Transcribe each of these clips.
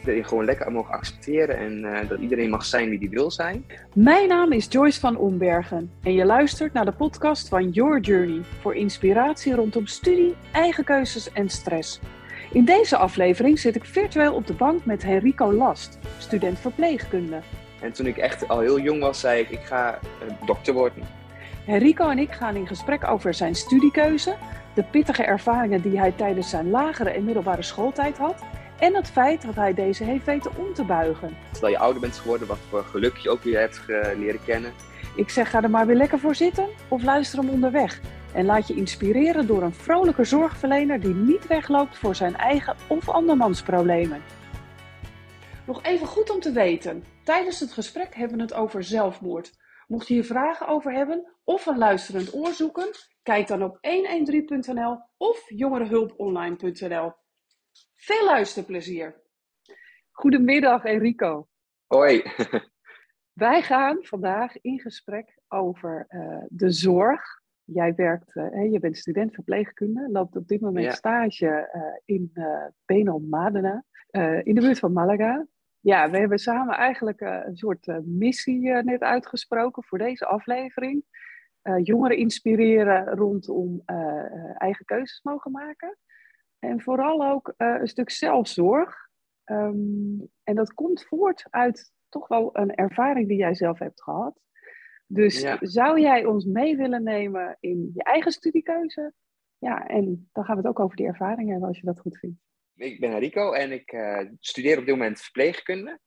iedereen gewoon lekker mogen accepteren en eh, dat iedereen mag zijn wie die wil zijn. Mijn naam is Joyce van Ombergen en je luistert naar de podcast van Your Journey voor inspiratie rondom studie, eigen keuzes en stress. In deze aflevering zit ik virtueel op de bank met Henrico Last, student verpleegkunde. En toen ik echt al heel jong was, zei ik, ik ga uh, dokter worden. Henrico en ik gaan in gesprek over zijn studiekeuze, de pittige ervaringen die hij tijdens zijn lagere en middelbare schooltijd had en het feit dat hij deze heeft weten om te buigen. Terwijl je ouder bent geworden, wat voor geluk je ook weer hebt leren kennen. Ik zeg, ga er maar weer lekker voor zitten of luister hem onderweg. En laat je inspireren door een vrolijke zorgverlener die niet wegloopt voor zijn eigen of andermans problemen. Nog even goed om te weten. Tijdens het gesprek hebben we het over zelfmoord. Mocht je hier vragen over hebben of een luisterend oor zoeken, kijk dan op 113.nl of jongerenhulponline.nl. Veel luisterplezier. Goedemiddag Enrico. Hoi. Wij gaan vandaag in gesprek over uh, de zorg. Jij werkt, uh, je bent student verpleegkunde, loopt op dit moment stage uh, in Benal Madena, in de buurt van Malaga. Ja, we hebben samen eigenlijk een soort missie net uitgesproken voor deze aflevering. jongeren inspireren rondom eigen keuzes mogen maken. En vooral ook uh, een stuk zelfzorg. Um, en dat komt voort uit toch wel een ervaring die jij zelf hebt gehad. Dus zou jij ons mee willen nemen in je eigen studiekeuze? Ja, en dan gaan we het ook over die ervaring hebben, als je dat goed vindt. Ik ben Rico en ik uh, studeer op dit moment verpleegkunde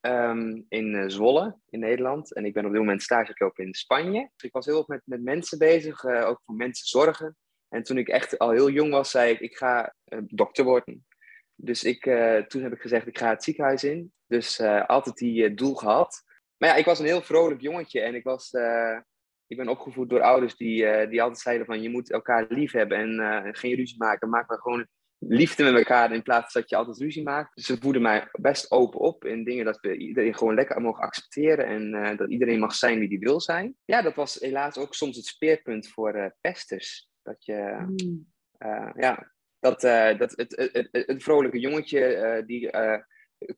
um, in uh, Zwolle, in Nederland. En ik ben op dit moment stageloper in Spanje. Dus ik was heel erg met, met mensen bezig, ook voor mensen zorgen. En toen ik echt al heel jong was, zei ik, ik ga uh, dokter worden. Dus ik, uh, toen heb ik gezegd, ik ga het ziekenhuis in. Dus uh, altijd die doel gehad. Maar ja, ik was een heel vrolijk jongetje en ik, was, ik ben opgevoed door ouders die, die altijd zeiden van je moet elkaar lief hebben en geen ruzie maken. Maak maar gewoon liefde met elkaar in plaats dat je altijd ruzie maakt. Dus ze voeden mij best open op in dingen dat we iedereen gewoon lekker mogen accepteren en dat iedereen mag zijn wie die wil zijn. Ja, dat was helaas ook soms het speerpunt voor pesters. Dat je, mm. uh, ja, dat, uh, dat het, het, het, het, vrolijke jongetje uh, die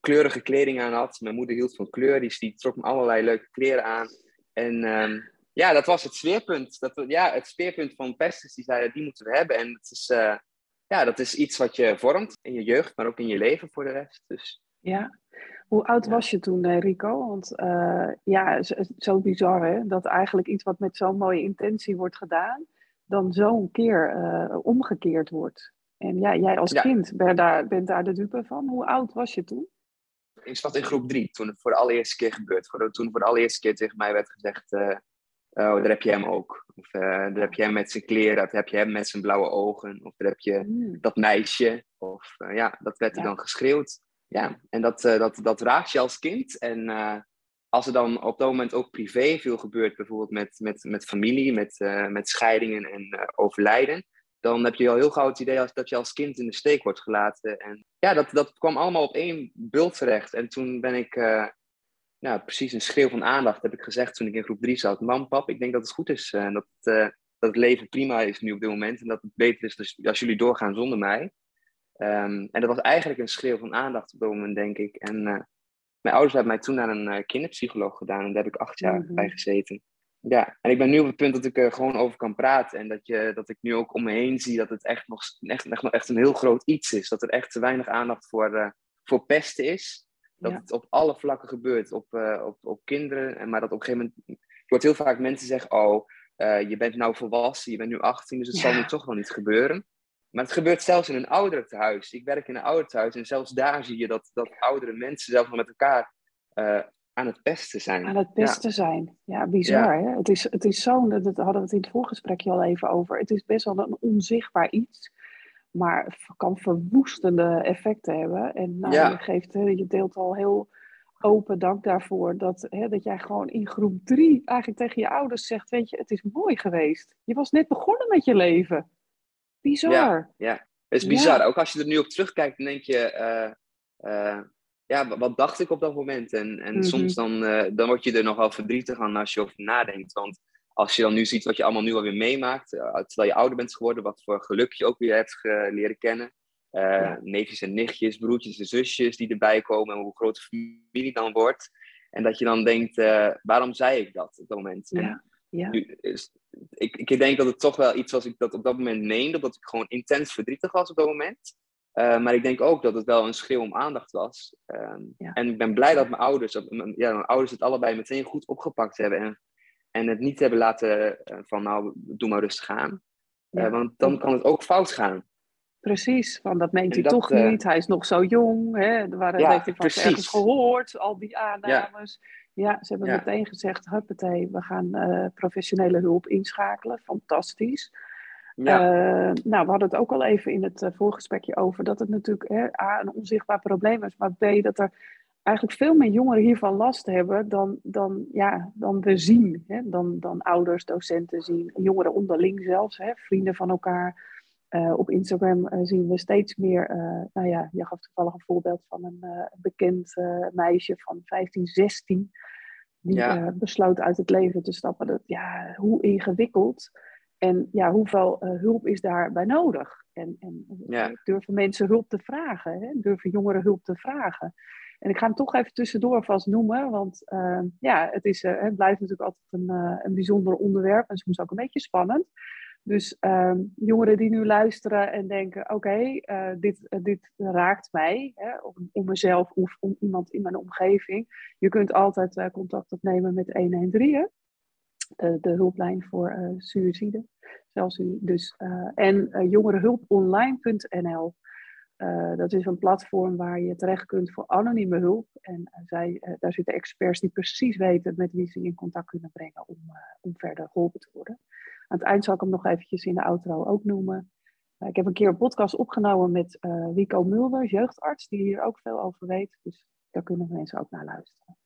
kleurige kleding aan had. Mijn moeder hield van kleur, die, die trok me allerlei leuke kleren aan. En um, ja, dat was het speerpunt. Dat, ja, het speerpunt van pesters, die zeiden, die moeten we hebben. En het is, ja, dat is iets wat je vormt in je jeugd, maar ook in je leven voor de rest. Dus, ja. Hoe oud was je toen, Rico? Want ja, zo, zo bizar hè, dat eigenlijk iets wat met zo'n mooie intentie wordt gedaan, dan zo'n keer uh, omgekeerd wordt. En ja, jij als kind bent daar, bent daar de dupe van. Hoe oud was je toen? Ik zat in groep drie, toen het voor de allereerste keer gebeurde. Toen voor de allereerste keer tegen mij werd gezegd... Uh, oh, daar heb je hem ook. Of uh, daar heb je hem met zijn kleren, dat heb je hem met zijn blauwe ogen. Of daar heb je mm. dat meisje. Of ja, dat werd er dan geschreeuwd. Ja, en dat, dat, dat raakt je als kind. En als er dan op dat moment ook privé veel gebeurt, bijvoorbeeld met, met, met familie, met, uh, met scheidingen en uh, overlijden, dan heb je al heel gauw het idee als, dat je als kind in de steek wordt gelaten. En ja, dat, dat kwam allemaal op één bult terecht. En toen ben ik, uh, nou, precies een schreeuw van aandacht, heb ik gezegd toen ik in groep 3 zat. Mam, pap, ik denk dat het goed is. en dat, dat het leven prima is nu op dit moment. En dat het beter is dus als jullie doorgaan zonder mij. Um, en dat was eigenlijk een schreeuw van aandacht op dat moment, denk ik. En mijn ouders hebben mij toen naar een uh, kinderpsycholoog gedaan en daar heb ik acht jaar mhm. bij gezeten. Ja, en ik ben nu op het punt dat ik er gewoon over kan praten en dat, je, dat ik nu ook om me heen zie dat het echt nog echt, echt, echt een heel groot iets is. Dat er echt te weinig aandacht voor, uh, voor pesten is. Dat het op alle vlakken gebeurt, op, uh, op, op kinderen. Maar dat op een gegeven moment. Je hoort heel vaak mensen zeggen: Oh, je bent nou volwassen, je bent nu 18, dus het zal nu toch wel niet gebeuren. Maar het gebeurt zelfs in een ouderentehuis. Ik werk in een ouderentehuis en zelfs daar zie je dat, dat oudere mensen zelfs met elkaar uh, aan het pesten zijn. Aan het pesten zijn. Ja, bizar. Hè? Het is, het is zo'n, dat hadden we het in het voorgesprekje al even over. Het is best wel een onzichtbaar iets. Maar het kan verwoestende effecten hebben. En nou, je, geeft, je deelt al heel open dank daarvoor. Dat, hè, dat jij gewoon in groep drie eigenlijk tegen je ouders zegt: Weet je, het is mooi geweest. Je was net begonnen met je leven. Bizar. Ja, ja. het is bizar. Ook als je er nu op terugkijkt, dan denk je, uh, uh, ja, wat dacht ik op dat moment? En, en mm -hmm. soms dan, uh, dan word je er nogal verdrietig aan als je over nadenkt. Want als je dan nu ziet wat je allemaal nu alweer meemaakt, terwijl je ouder bent geworden, wat voor geluk je ook weer hebt leren kennen. neefjes en nichtjes, broertjes en zusjes die erbij komen en hoe groot de familie dan wordt. En dat je dan denkt, waarom zei ik dat op dat moment? Ja. Ja. ik, ik denk dat het toch wel iets was ik dat op dat moment meende, dat ik gewoon intens verdrietig was op dat moment. Uh, maar ik denk ook dat het wel een schreeuw om aandacht was. Uh, En ik ben blij dat mijn ouders, mijn, ja, mijn ouders het allebei meteen goed opgepakt hebben. En, en het niet hebben laten uh, van nou, doe maar rustig aan. Ja. Eh, want dan kan het ook fout gaan. Precies, van dat meent en hij dat, toch niet. Hij is nog zo jong. Hè? Waar ja, heeft hij ergens gehoord, al die aannames. Ja. Ja, ze hebben meteen gezegd, huppatee, we gaan uh, professionele hulp inschakelen. Fantastisch. Ja. Uh, nou, we hadden het ook al even in het uh, voorgesprekje over dat het natuurlijk hè, A, een onzichtbaar probleem is, maar B, dat er eigenlijk veel meer jongeren hiervan last hebben dan, dan, ja, dan we zien. Hè? Dan, dan ouders, docenten zien, jongeren onderling zelfs, hè? vrienden van elkaar. Uh, op Instagram uh, zien we steeds meer, uh, nou ja, je gaf toevallig een voorbeeld van een bekend meisje van 15, 16, die ja. besloot uit het leven te stappen. Dat, ja, hoe ingewikkeld en ja, hoeveel hulp is daarbij nodig? En, en ja. durven mensen hulp te vragen? Hè? Durven jongeren hulp te vragen? En ik ga hem toch even tussendoor vast noemen, want ja, het, is, het blijft natuurlijk altijd een, een bijzonder onderwerp en soms ook een beetje spannend. Dus um, jongeren die nu luisteren en denken: oké, uh, dit, uh, dit raakt mij, hè, om, mezelf of om iemand in mijn omgeving. Je kunt altijd uh, contact opnemen met 113, de, de hulplijn voor suïcide. Zelfs, dus, en jongerenhulponline.nl. dat is een platform waar je terecht kunt voor anonieme hulp. En zij, daar zitten experts die precies weten met wie ze in contact kunnen brengen om, om verder geholpen te worden. Aan het eind zal ik hem nog eventjes in de outro ook noemen. Ik heb een keer een podcast opgenomen met Rico Mulder, jeugdarts, die hier ook veel over weet. Dus daar kunnen mensen ook naar luisteren.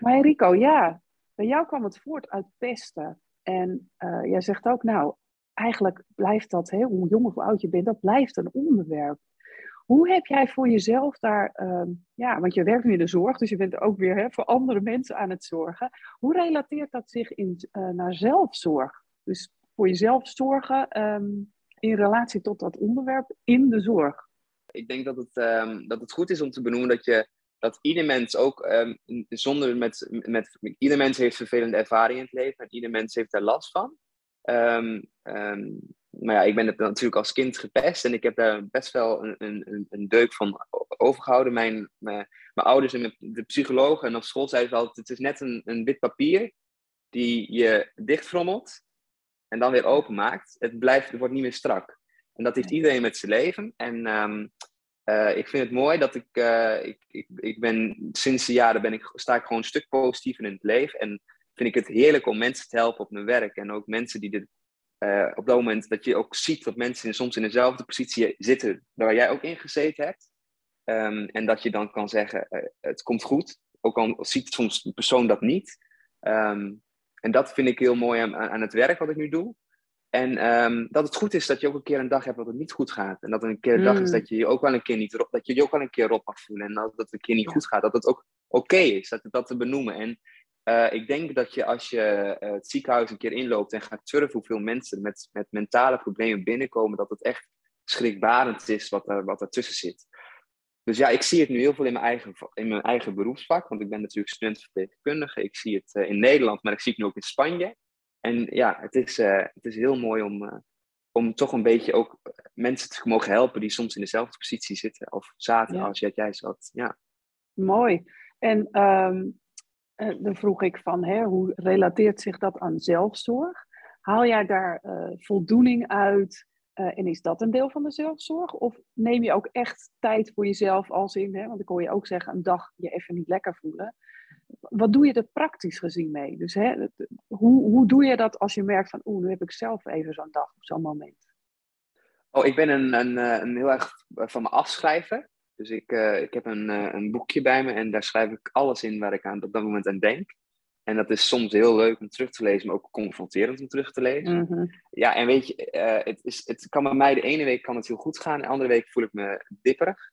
Maar Rico, ja, bij jou kwam het voort uit pesten. En jij zegt ook, nou, eigenlijk blijft dat, hè, hoe jong of hoe oud je bent, dat blijft een onderwerp. Hoe heb jij voor jezelf daar, uh, ja, want je werkt nu in de zorg, dus je bent ook weer hè, voor andere mensen aan het zorgen. Hoe relateert dat zich in, uh, naar zelfzorg? Dus voor jezelf zorgen um, in relatie tot dat onderwerp in de zorg. Ik denk dat het, um, dat het goed is om te benoemen dat je dat ieder mens ook zonder met, met ieder mens heeft vervelende ervaringen in het leven en ieder mens heeft daar last van. Maar ja, ik ben het natuurlijk als kind gepest en ik heb daar best wel een, een, een deuk van overgehouden. Mijn, mijn, mijn ouders en de psychologen en op school zeiden ze altijd: het is net een, een wit papier die je dichtfrommelt en dan weer openmaakt, het, blijft, het wordt niet meer strak. En dat heeft iedereen met zijn leven. En um, uh, ik vind het mooi dat ik, uh, ik, ik, ik ben sinds de jaren ben ik, sta ik gewoon een stuk positiever in het leven. En vind ik het heerlijk om mensen te helpen op mijn werk. En ook mensen die dit, uh, op dat moment dat je ook ziet dat mensen soms in dezelfde positie zitten waar jij ook in gezeten hebt. Um, en dat je dan kan zeggen, het komt goed. Ook al ziet soms de persoon dat niet. Um, en dat vind ik heel mooi aan, aan het werk wat ik nu doe. En um, dat het goed is dat je ook een keer een dag hebt dat het niet goed gaat. En dat er een keer een dag is mm. dat je je ook wel een keer niet dat je je ook wel een keer rot mag voelen. En dat het een keer niet goed gaat. Dat het ook oké is, dat, dat te benoemen. En uh, ik denk dat je als je uh, het ziekenhuis een keer inloopt en gaat surfen hoeveel mensen met, met mentale problemen binnenkomen, dat het echt schrikbarend is wat er, wat ertussen zit. Dus ja, ik zie het nu heel veel in mijn eigen, in mijn eigen beroepsvak, want ik ben natuurlijk studentverpleegkundige. Ik zie het uh, in Nederland, maar ik zie het nu ook in Spanje. En ja, het is, het is heel mooi om, om toch een beetje ook mensen te mogen helpen die soms in dezelfde positie zitten of zaten als jij, jij zat. Ja. Mooi. En um, dan vroeg ik van, hè, hoe relateert zich dat aan zelfzorg? Haal jij daar voldoening uit? Uh, en is dat een deel van de zelfzorg? Of neem je ook echt tijd voor jezelf als in, hè, want ik hoor je ook zeggen, een dag je even niet lekker voelen. Wat doe je er praktisch gezien mee? Dus hè, hoe, hoe doe je dat als je merkt van, oeh, nu heb ik zelf even zo'n dag of zo'n moment? Oh, ik ben een, een, eh, een heel erg van me afschrijven. Dus ik, uh, ik heb een, een boekje bij me en daar schrijf ik alles in waar ik aan, op dat moment aan denk. En dat is soms heel leuk om terug te lezen, maar ook confronterend om terug te lezen. Mhm. Ja, en weet je, uh, het, is, het kan bij mij de ene week kan het heel goed gaan, de andere week voel ik me dipperig.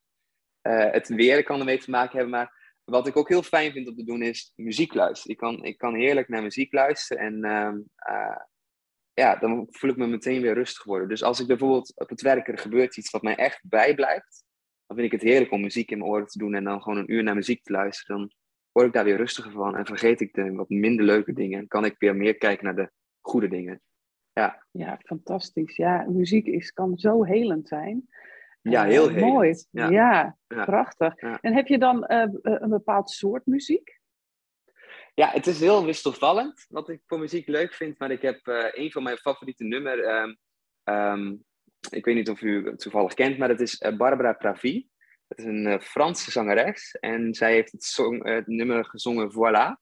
Het weer kan ermee te maken hebben, maar wat ik ook heel fijn vind om te doen is muziek luisteren. Ik kan, ik kan heerlijk naar muziek luisteren en uh, ja, dan voel ik me meteen weer rustig worden. Dus als ik bijvoorbeeld op het werk er gebeurt iets wat mij echt bijblijft, dan vind ik het heerlijk om muziek in mijn oren te doen en dan gewoon een uur naar muziek te luisteren. Dan word ik daar weer rustiger van en vergeet ik de wat minder leuke dingen en kan ik weer meer kijken naar de goede dingen. Ja, ja fantastisch. Ja, muziek is, kan zo helend zijn. Ja, heel uh, Mooi. Ja, ja, prachtig. En heb je dan uh, een bepaald soort muziek? Ja, het is heel wisselvallend wat ik voor muziek leuk vind. Maar ik heb uh, een van mijn favoriete nummers. Um, um, ik weet niet of u het toevallig kent, maar dat is Barbara Pravi. Dat is een Franse zangeres. En zij heeft het, song, het nummer gezongen Voilà.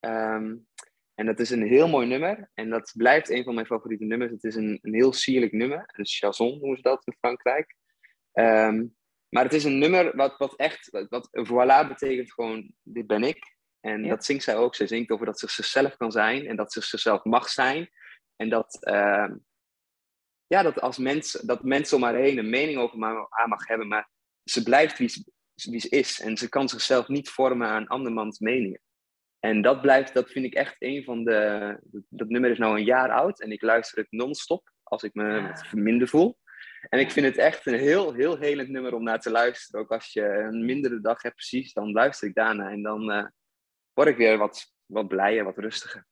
Um, en dat is een heel mooi nummer. En dat blijft een van mijn favoriete nummers. Het is een, een heel sierlijk nummer. Een chanson noemen ze dat in Frankrijk. Um, maar het is een nummer wat, wat echt, wat, wat voilà betekent gewoon, dit ben ik. En dat zingt zij ook. Zij zingt over dat ze zichzelf kan zijn en dat ze zichzelf mag zijn. En dat, uh, ja, dat als mens, dat mensen om haar heen een mening over haar mag hebben, maar ze blijft wie ze, wie ze is. En ze kan zichzelf niet vormen aan andermans meningen. En dat blijft, dat vind ik echt een van de. Dat nummer is nou een jaar oud en ik luister het non-stop als ik me minder voel. En ik vind het echt een heel, heel helend nummer om naar te luisteren. Ook als je een mindere dag hebt, precies, dan luister ik daarna. En dan uh, word ik weer wat, wat blijer, wat rustiger.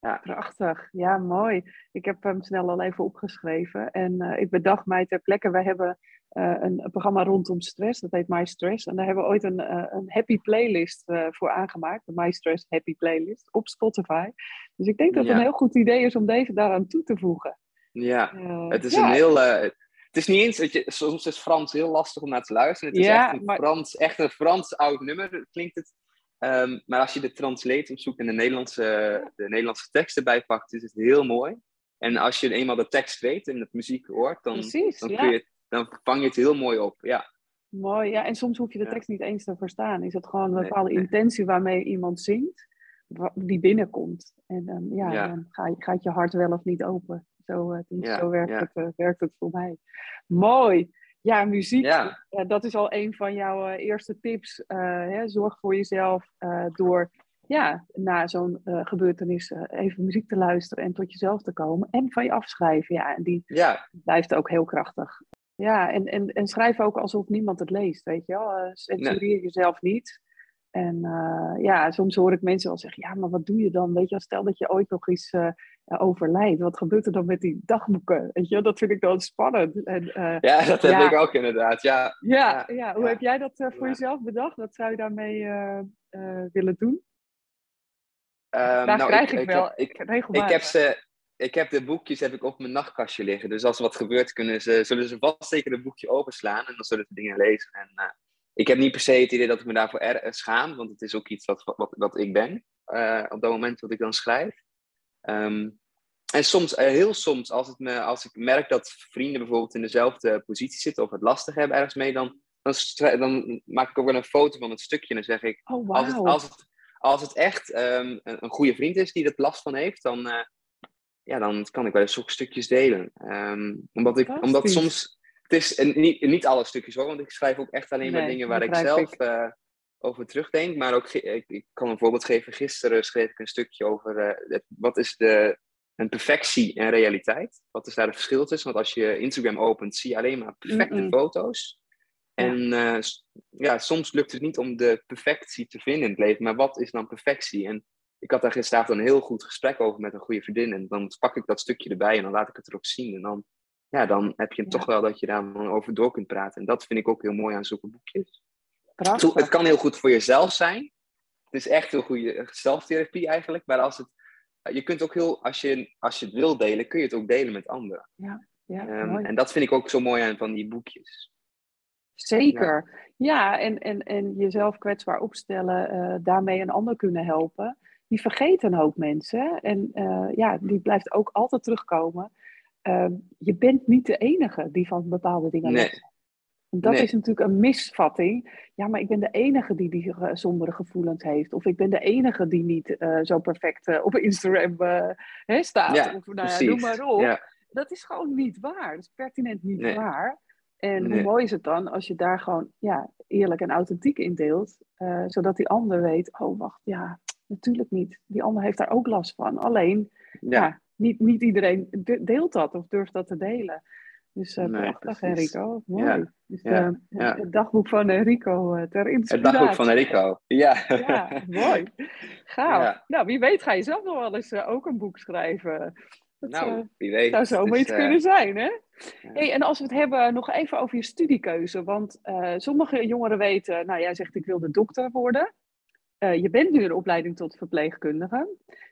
Ja. Prachtig, ja, mooi. Ik heb hem snel al even opgeschreven. En uh, ik bedacht mij ter plekke, wij hebben uh, een, een, programma rondom stress, dat heet My Stress. En daar hebben we ooit een, uh, een happy playlist voor aangemaakt, de My Stress Happy Playlist, op Spotify. Dus ik denk dat het een heel goed idee is om deze daaraan toe te voegen. Ja, het is ja. een heel het is niet eens, dat je, soms is Frans heel lastig om naar te luisteren. Het is ja, echt, een maar... Frans, echt een Frans oud nummer, klinkt het. Um, maar als je de translate opzoekt en de Nederlandse, de Nederlandse tekst erbij pakt, is het heel mooi. En als je eenmaal de tekst weet en de muziek hoort, dan, Precies, dan, kun je, dan vang je het heel mooi op. Ja. Mooi, ja. En soms hoef je de tekst niet eens te verstaan. Is het gewoon een bepaalde nee, intentie waarmee iemand zingt, die binnenkomt. En dan, ja, ja. dan ga, gaat je hart wel of niet open. Zo, uh, ja, zo werkt, het, uh, werkt het voor mij. Mooi. Ja, muziek, ja. Uh, dat is al een van jouw eerste tips. Hè, zorg voor jezelf door ja, na zo'n gebeurtenis even muziek te luisteren en tot jezelf te komen. En van je afschrijven. Ja, en die ja. blijft ook heel krachtig. Ja, en, en, en schrijf ook alsof niemand het leest, weet je wel. censureer nee. jezelf niet. En uh, ja, soms hoor ik mensen wel zeggen, ja, maar wat doe je dan? Weet je, stel dat je ooit nog eens uh, overlijdt. Wat gebeurt er dan met die dagboeken? Weet je, dat vind ik dan spannend. En, uh, ja, dat heb ja. ik ook inderdaad, ja. Ja, ja, ja. hoe heb jij dat voor jezelf bedacht? Wat zou je daarmee willen doen? Um, Daar nou, krijg ik, ik, wel ik. Ik heb, ze, ik heb de boekjes heb ik op mijn nachtkastje liggen. Dus als er wat gebeurt, kunnen ze, zullen ze vast zeker een boekje openslaan. En dan zullen ze dingen lezen. En ik heb niet per se het idee dat ik me daarvoor er, schaam, want het is ook iets wat, wat, wat ik ben op dat moment wat ik dan schrijf. Um, en soms, uh, heel soms, als, het me, als ik merk dat vrienden bijvoorbeeld in dezelfde positie zitten of het lastig hebben ergens mee, dan, dan, dan maak ik ook wel een foto van het stukje en dan zeg ik, oh, wow. als, het, als, het, als het echt um, een, een, goede vriend is die er last van heeft, dan, uh, ja, dan kan ik wel eens ook stukjes delen. Um, omdat, ik, omdat soms het is niet, niet alle stukjes hoor, want ik schrijf ook echt alleen nee, maar dingen waar ik zelf ik. Uh, over terugdenk. Maar ook, ik, ik, kan een voorbeeld geven. Gisteren schreef ik een stukje over uh, het, wat is de, een perfectie en realiteit. Wat is daar het verschil tussen? Want als je Instagram opent, zie je alleen maar perfecte mm -mm. foto's. En uh, ja, soms lukt het niet om de perfectie te vinden in het leven. Maar wat is dan perfectie? En ik had daar gisteravond een heel goed gesprek over met een goede vriendin. En dan pak ik dat stukje erbij en dan laat ik het erop zien. En dan ja, dan heb je ja. toch wel dat je daar over door kunt praten. En dat vind ik ook heel mooi aan zulke boekjes. Prachtig. Het kan heel goed voor jezelf zijn. Het is echt een goede zelftherapie eigenlijk. Maar als het, je kunt ook heel, als je, als je het wil delen, kun je het ook delen met anderen. Ja, ja, um, en dat vind ik ook zo mooi aan van die boekjes. Zeker. Ja, ja en, en, en jezelf kwetsbaar opstellen, uh, daarmee een ander kunnen helpen. Die vergeten een hoop mensen. En uh, ja, die blijft ook altijd terugkomen. Uh, je bent niet de enige die van bepaalde dingen nee. Dat nee. is natuurlijk een misvatting. Ja, maar ik ben de enige die die sombere gevoelens heeft. Of ik ben de enige die niet uh, zo perfect uh, op Instagram hè, staat. Ja, of nou noem maar op. Ja. Dat is gewoon niet waar. Dat is pertinent niet nee. waar. En nee. hoe mooi is het dan als je daar gewoon ja, eerlijk en authentiek in deelt. zodat die ander weet, oh wacht, ja, natuurlijk niet. Die ander heeft daar ook last van. Alleen, ja, ja niet, niet iedereen deelt dat of durft dat te delen. Dus uh, nee, prachtig, Enrico. Mooi. Ja. Dus, ja. Uh, het dagboek van Enrico uh, ter inspiratie. Het dagboek van Enrico, ja. ja mooi. Gaaf. Nou, wie weet ga je zelf nog wel eens ook een boek schrijven. Dat nou, wie weet. zou zomaar iets kunnen zijn, hè? Hey, en als we het hebben nog even over je studiekeuze. Want sommige jongeren weten, nou jij zegt ik wil de dokter worden. je bent nu een opleiding tot verpleegkundige.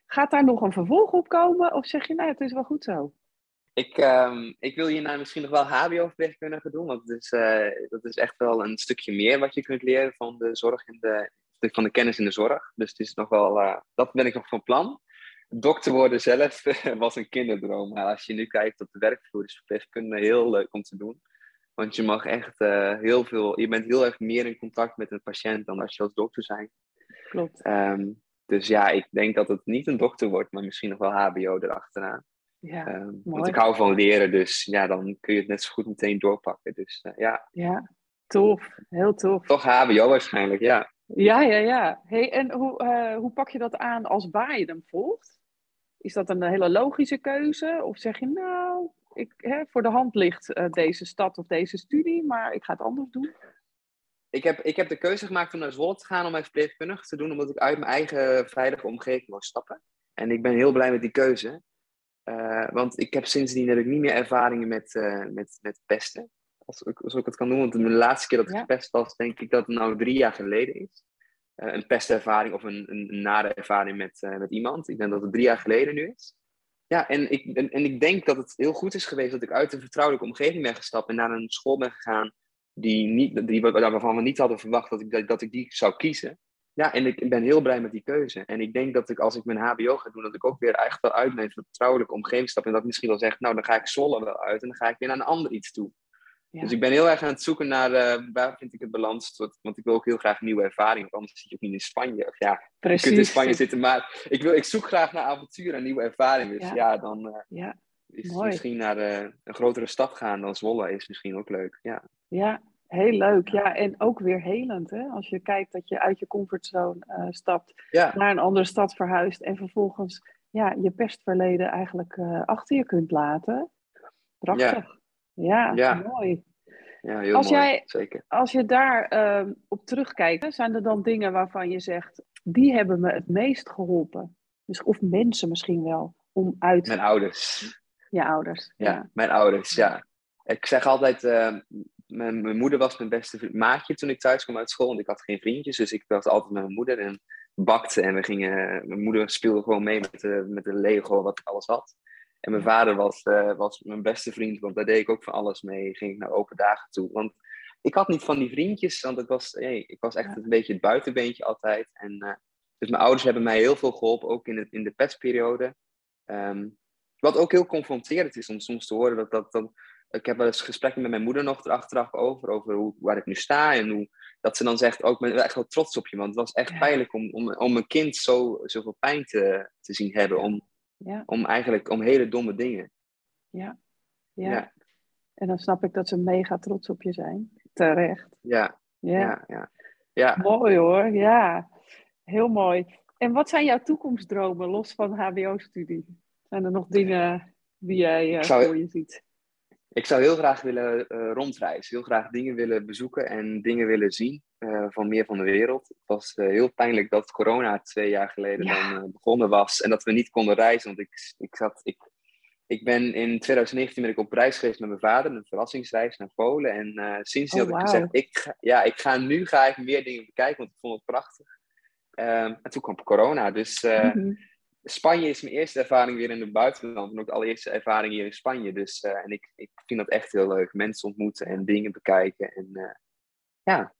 Gaat daar nog een vervolg op komen? Of zeg je, nou het is wel goed zo? Ik, um, ik wil hierna misschien nog wel HBO-verpleegkundige doen, want het is, uh, dat is echt wel een stukje meer wat je kunt leren van de zorg in de, van de kennis in de zorg. Dus het is nog wel, uh, dat ben ik nog van plan. Dokter worden zelf was een kinderdroom, maar als je nu kijkt op de werkvloer is verpleegkunde heel leuk om te doen. Want je mag echt uh, heel veel, je bent heel erg meer in contact met een patiënt dan als je als dokter bent. Klopt. Um, dus ja, ik denk dat het niet een dokter wordt, maar misschien nog wel HBO erachteraan. Ja, um, want ik hou van leren, dus ja, dan kun je het net zo goed meteen doorpakken. Dus uh, ja. Ja, tof. Heel tof. Toch HBO waarschijnlijk, ja. Ja, ja, ja. Hey, en hoe, uh, hoe pak je dat aan als waar je hem volgt? Is dat een hele logische keuze? Of zeg je, nou, ik, hè, voor de hand ligt uh, deze stad of deze studie, maar ik ga het anders doen? ik heb, ik heb de keuze gemaakt om naar Zwolle te gaan om mijn verpleegkundige te doen, omdat ik uit mijn eigen veilige omgeving wil stappen. En ik ben heel blij met die keuze. Uh, want ik heb sindsdien heb ik niet meer ervaringen met, uh, met, met pesten. Als, als ik het kan doen. Want de laatste keer dat ik ja. gepest was, denk ik dat het nou drie jaar geleden is. Uh, een pestervaring of een, een, een nare ervaring met, met iemand. Ik denk dat het drie jaar geleden nu is. Ja, en ik, en, en ik denk dat het heel goed is geweest dat ik uit een vertrouwelijke omgeving ben gestapt en naar een school ben gegaan die niet, die, waarvan we niet hadden verwacht dat ik, dat ik die zou kiezen. Ja, en ik ben heel blij met die keuze. En ik denk dat ik, als ik mijn HBO ga doen, dat ik ook weer echt wel uit mijn vertrouwelijke omgeving stap. En dat ik misschien wel zeg, nou, dan ga ik Zwolle wel uit en dan ga ik weer naar een ander iets toe. Ja. Dus ik ben heel erg aan het zoeken naar uh, waar vind ik het balans. Want ik wil ook heel graag nieuwe ervaringen. Want anders zit je ook niet in Spanje. Of ja, Precies. je kunt in Spanje zitten. Maar ik, wil, ik zoek graag naar avontuur en nieuwe ervaringen. Dus ja, ja dan uh, ja. is Mooi. misschien naar uh, een grotere stad gaan dan Zwolle is misschien ook leuk. Ja, ja Heel leuk, ja. En ook weer helend, hè? Als je kijkt dat je uit je comfortzone uh, stapt, naar een andere stad verhuist en vervolgens ja, je pestverleden eigenlijk uh, achter je kunt laten. Prachtig. Ja, ja, mooi. Ja, heel als mooi, jij, zeker. Als je daar uh, op terugkijkt, zijn er dan dingen waarvan je zegt, die hebben me het meest geholpen? Dus, of mensen misschien wel, om uit... Mijn ouders. Je ouders, ja. ja. Mijn ouders, ja. Ik zeg altijd, ehm, mijn, mijn, moeder was mijn beste maatje toen ik thuis kwam uit school. Want ik had geen vriendjes, dus ik was altijd met mijn moeder en bakte. En we gingen, mijn moeder speelde gewoon mee met de, met de Lego, wat ik alles had. En mijn vader was, uh, was mijn beste vriend, want daar deed ik ook van alles mee. Ging ik naar open dagen toe. Want ik had niet van die vriendjes, want ik was, hey, ik was echt een beetje het buitenbeentje altijd. En, uh, dus mijn ouders hebben mij heel veel geholpen, ook in, het, in de petsperiode. Um, wat ook heel confronterend is om soms te horen dat, dat, dat ik heb wel eens gesprekken met mijn moeder nog erachteraf over, over hoe, waar ik nu sta. En hoe, dat ze dan zegt, ook oh, ben echt wel trots op je. Want het was echt ja. pijnlijk om, om, om een kind zo, zoveel pijn te, te zien hebben. Om, ja. om eigenlijk, om hele domme dingen. Ja. ja. ja. En dan snap ik dat ze mega trots op je zijn. Terecht. Ja. Ja. ja, ja. Mooi hoor, ja. Heel mooi. En wat zijn jouw toekomstdromen los van HBO-studie? Zijn er nog dingen die jij uh, voor je ziet? Ik zou heel graag willen uh, rondreizen. Heel graag dingen willen bezoeken en dingen willen zien uh, van meer van de wereld. Het was uh, heel pijnlijk dat corona twee jaar geleden ja. dan begonnen was. En dat we niet konden reizen. Want ik, ik, zat, ik, ik ben in 2019 ben ik op reis geweest met mijn vader. Een verrassingsreis naar Polen. En sindsdien oh, had ik gezegd, ik ga, ja, ik ga nu ga ik meer dingen bekijken. Want ik vond het prachtig. Ehm, en toen kwam corona. Dus... Mm -hmm Spanje is mijn eerste ervaring weer in het buitenland. En ook de allereerste ervaring hier in Spanje. Dus, uh, en ik, ik vind dat echt heel leuk. Mensen ontmoeten en dingen bekijken. En uh, ja,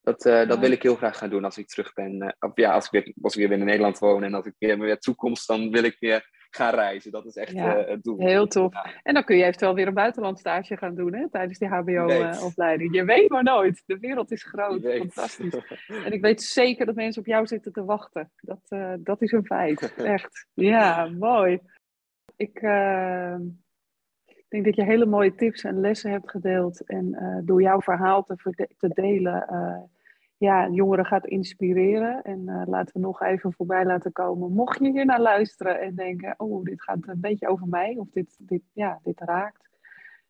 dat, uh, dat wil ik heel graag gaan doen als ik terug ben. of ja, als ik, weer, als ik weer in Nederland woon en als ik weer weer toekomst, dan wil ik weer gaan reizen. Dat is echt ja, uh, het doel. Heel tof. En dan kun je eventueel weer een buitenlandstage gaan doen hè, tijdens die HBO-opleiding. je weet maar nooit. De wereld is groot. Fantastisch. en ik weet zeker dat mensen op jou zitten te wachten. Dat, uh, dat is een feit. Echt. Ja, mooi. Ik uh, denk dat je hele mooie tips en lessen hebt gedeeld. En door jouw verhaal te, te delen ja, jongeren gaat inspireren. En uh, laten we nog even voorbij laten komen. Mocht je hier naar luisteren en denken, oh, dit gaat een beetje over mij, of dit, dit, ja, dit raakt.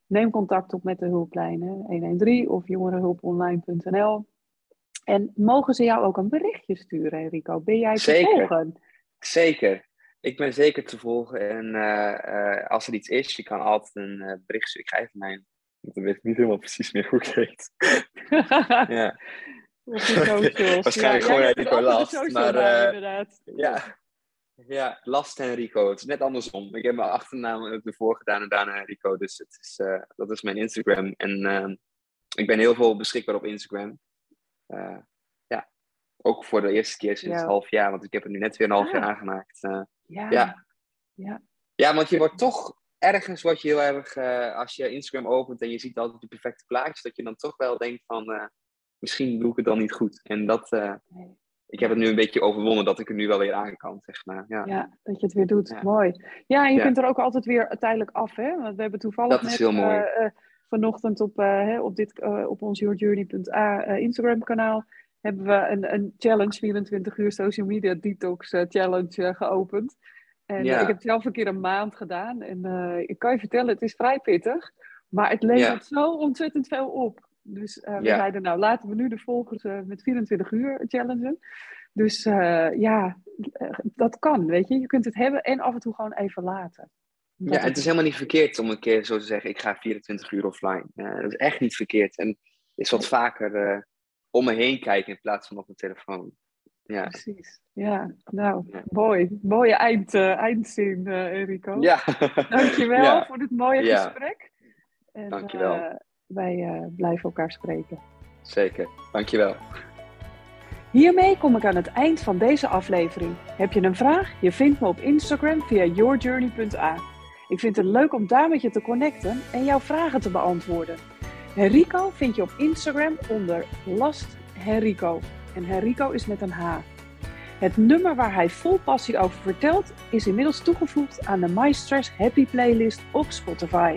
Neem contact op met de hulplijnen 113 of jongerenhulponline.nl. En mogen ze jou ook een berichtje sturen, Rico? Ben jij te Zeker. volgen? Zeker. Ik ben zeker te volgen. En uh, als er iets is, je kan altijd een uh, bericht sturen. Ik ga even mijn... Ik weet niet helemaal precies meer hoe het heet. ja. Waarschijnlijk ja, gewoon Rico Last. Maar, inderdaad. Ja, ja, Last en Rico. Het is net andersom. Ik heb mijn achternaam ervoor gedaan en daarna Rico. Dus het is, uh, dat is mijn Instagram. En uh, ik ben heel veel beschikbaar op Instagram. Uh, ja, ook voor de eerste keer sinds ja. half jaar. Want ik heb het nu net weer een half ah. jaar aangemaakt. Ja. ja. Ja. ja, want je wordt toch ergens wat je heel erg... als je Instagram opent en je ziet altijd die perfecte plaatjes... dat je dan toch wel denkt van... misschien doe ik het dan niet goed. En dat... Nee ik heb het nu een beetje overwonnen dat ik er nu wel weer aan kan, zeg maar. Ja, ja dat je het weer doet. Mooi. Ja, en je ja. kunt er ook altijd weer uiteindelijk af, hè? Want we hebben toevallig dat is net, heel mooi. Uh, vanochtend op, uh, op, dit, uh, op ons yourjourney.a Instagram kanaal hebben we een, een challenge, 24 uur social media detox challenge geopend. En ja. ik heb het zelf een keer een maand gedaan. En ik kan je vertellen, het is vrij pittig. Maar het levert zo ontzettend veel op. Dus uh, we ja. zeiden, nou laten we nu de volgers uh, met 24 uur challengen. Dus uh, ja, dat kan, weet je. Je kunt het hebben en af en toe gewoon even laten. Dat ja, het is helemaal niet verkeerd om een keer zo te zeggen, ik ga 24 uur offline. dat is echt niet verkeerd. En is wat vaker om me heen kijken in plaats van op mijn telefoon. Ja. Precies. Ja, nou, ja. mooi. Mooie eind, eindzin, Enrico. Ja. Dankjewel ja. voor dit mooie gesprek. En, Dankjewel wij uh, blijven elkaar spreken. Zeker, dankjewel. Hiermee kom ik aan het eind van deze aflevering. Heb je een vraag? Je vindt me op Instagram via yourjourney.a. Ik vind het leuk om daar met je te connecten en jouw vragen te beantwoorden. Henrico vind je op Instagram onder Last Henrico. En Henrico is met een H. Het nummer waar hij vol passie over vertelt is inmiddels toegevoegd aan de My Stress Happy playlist op Spotify.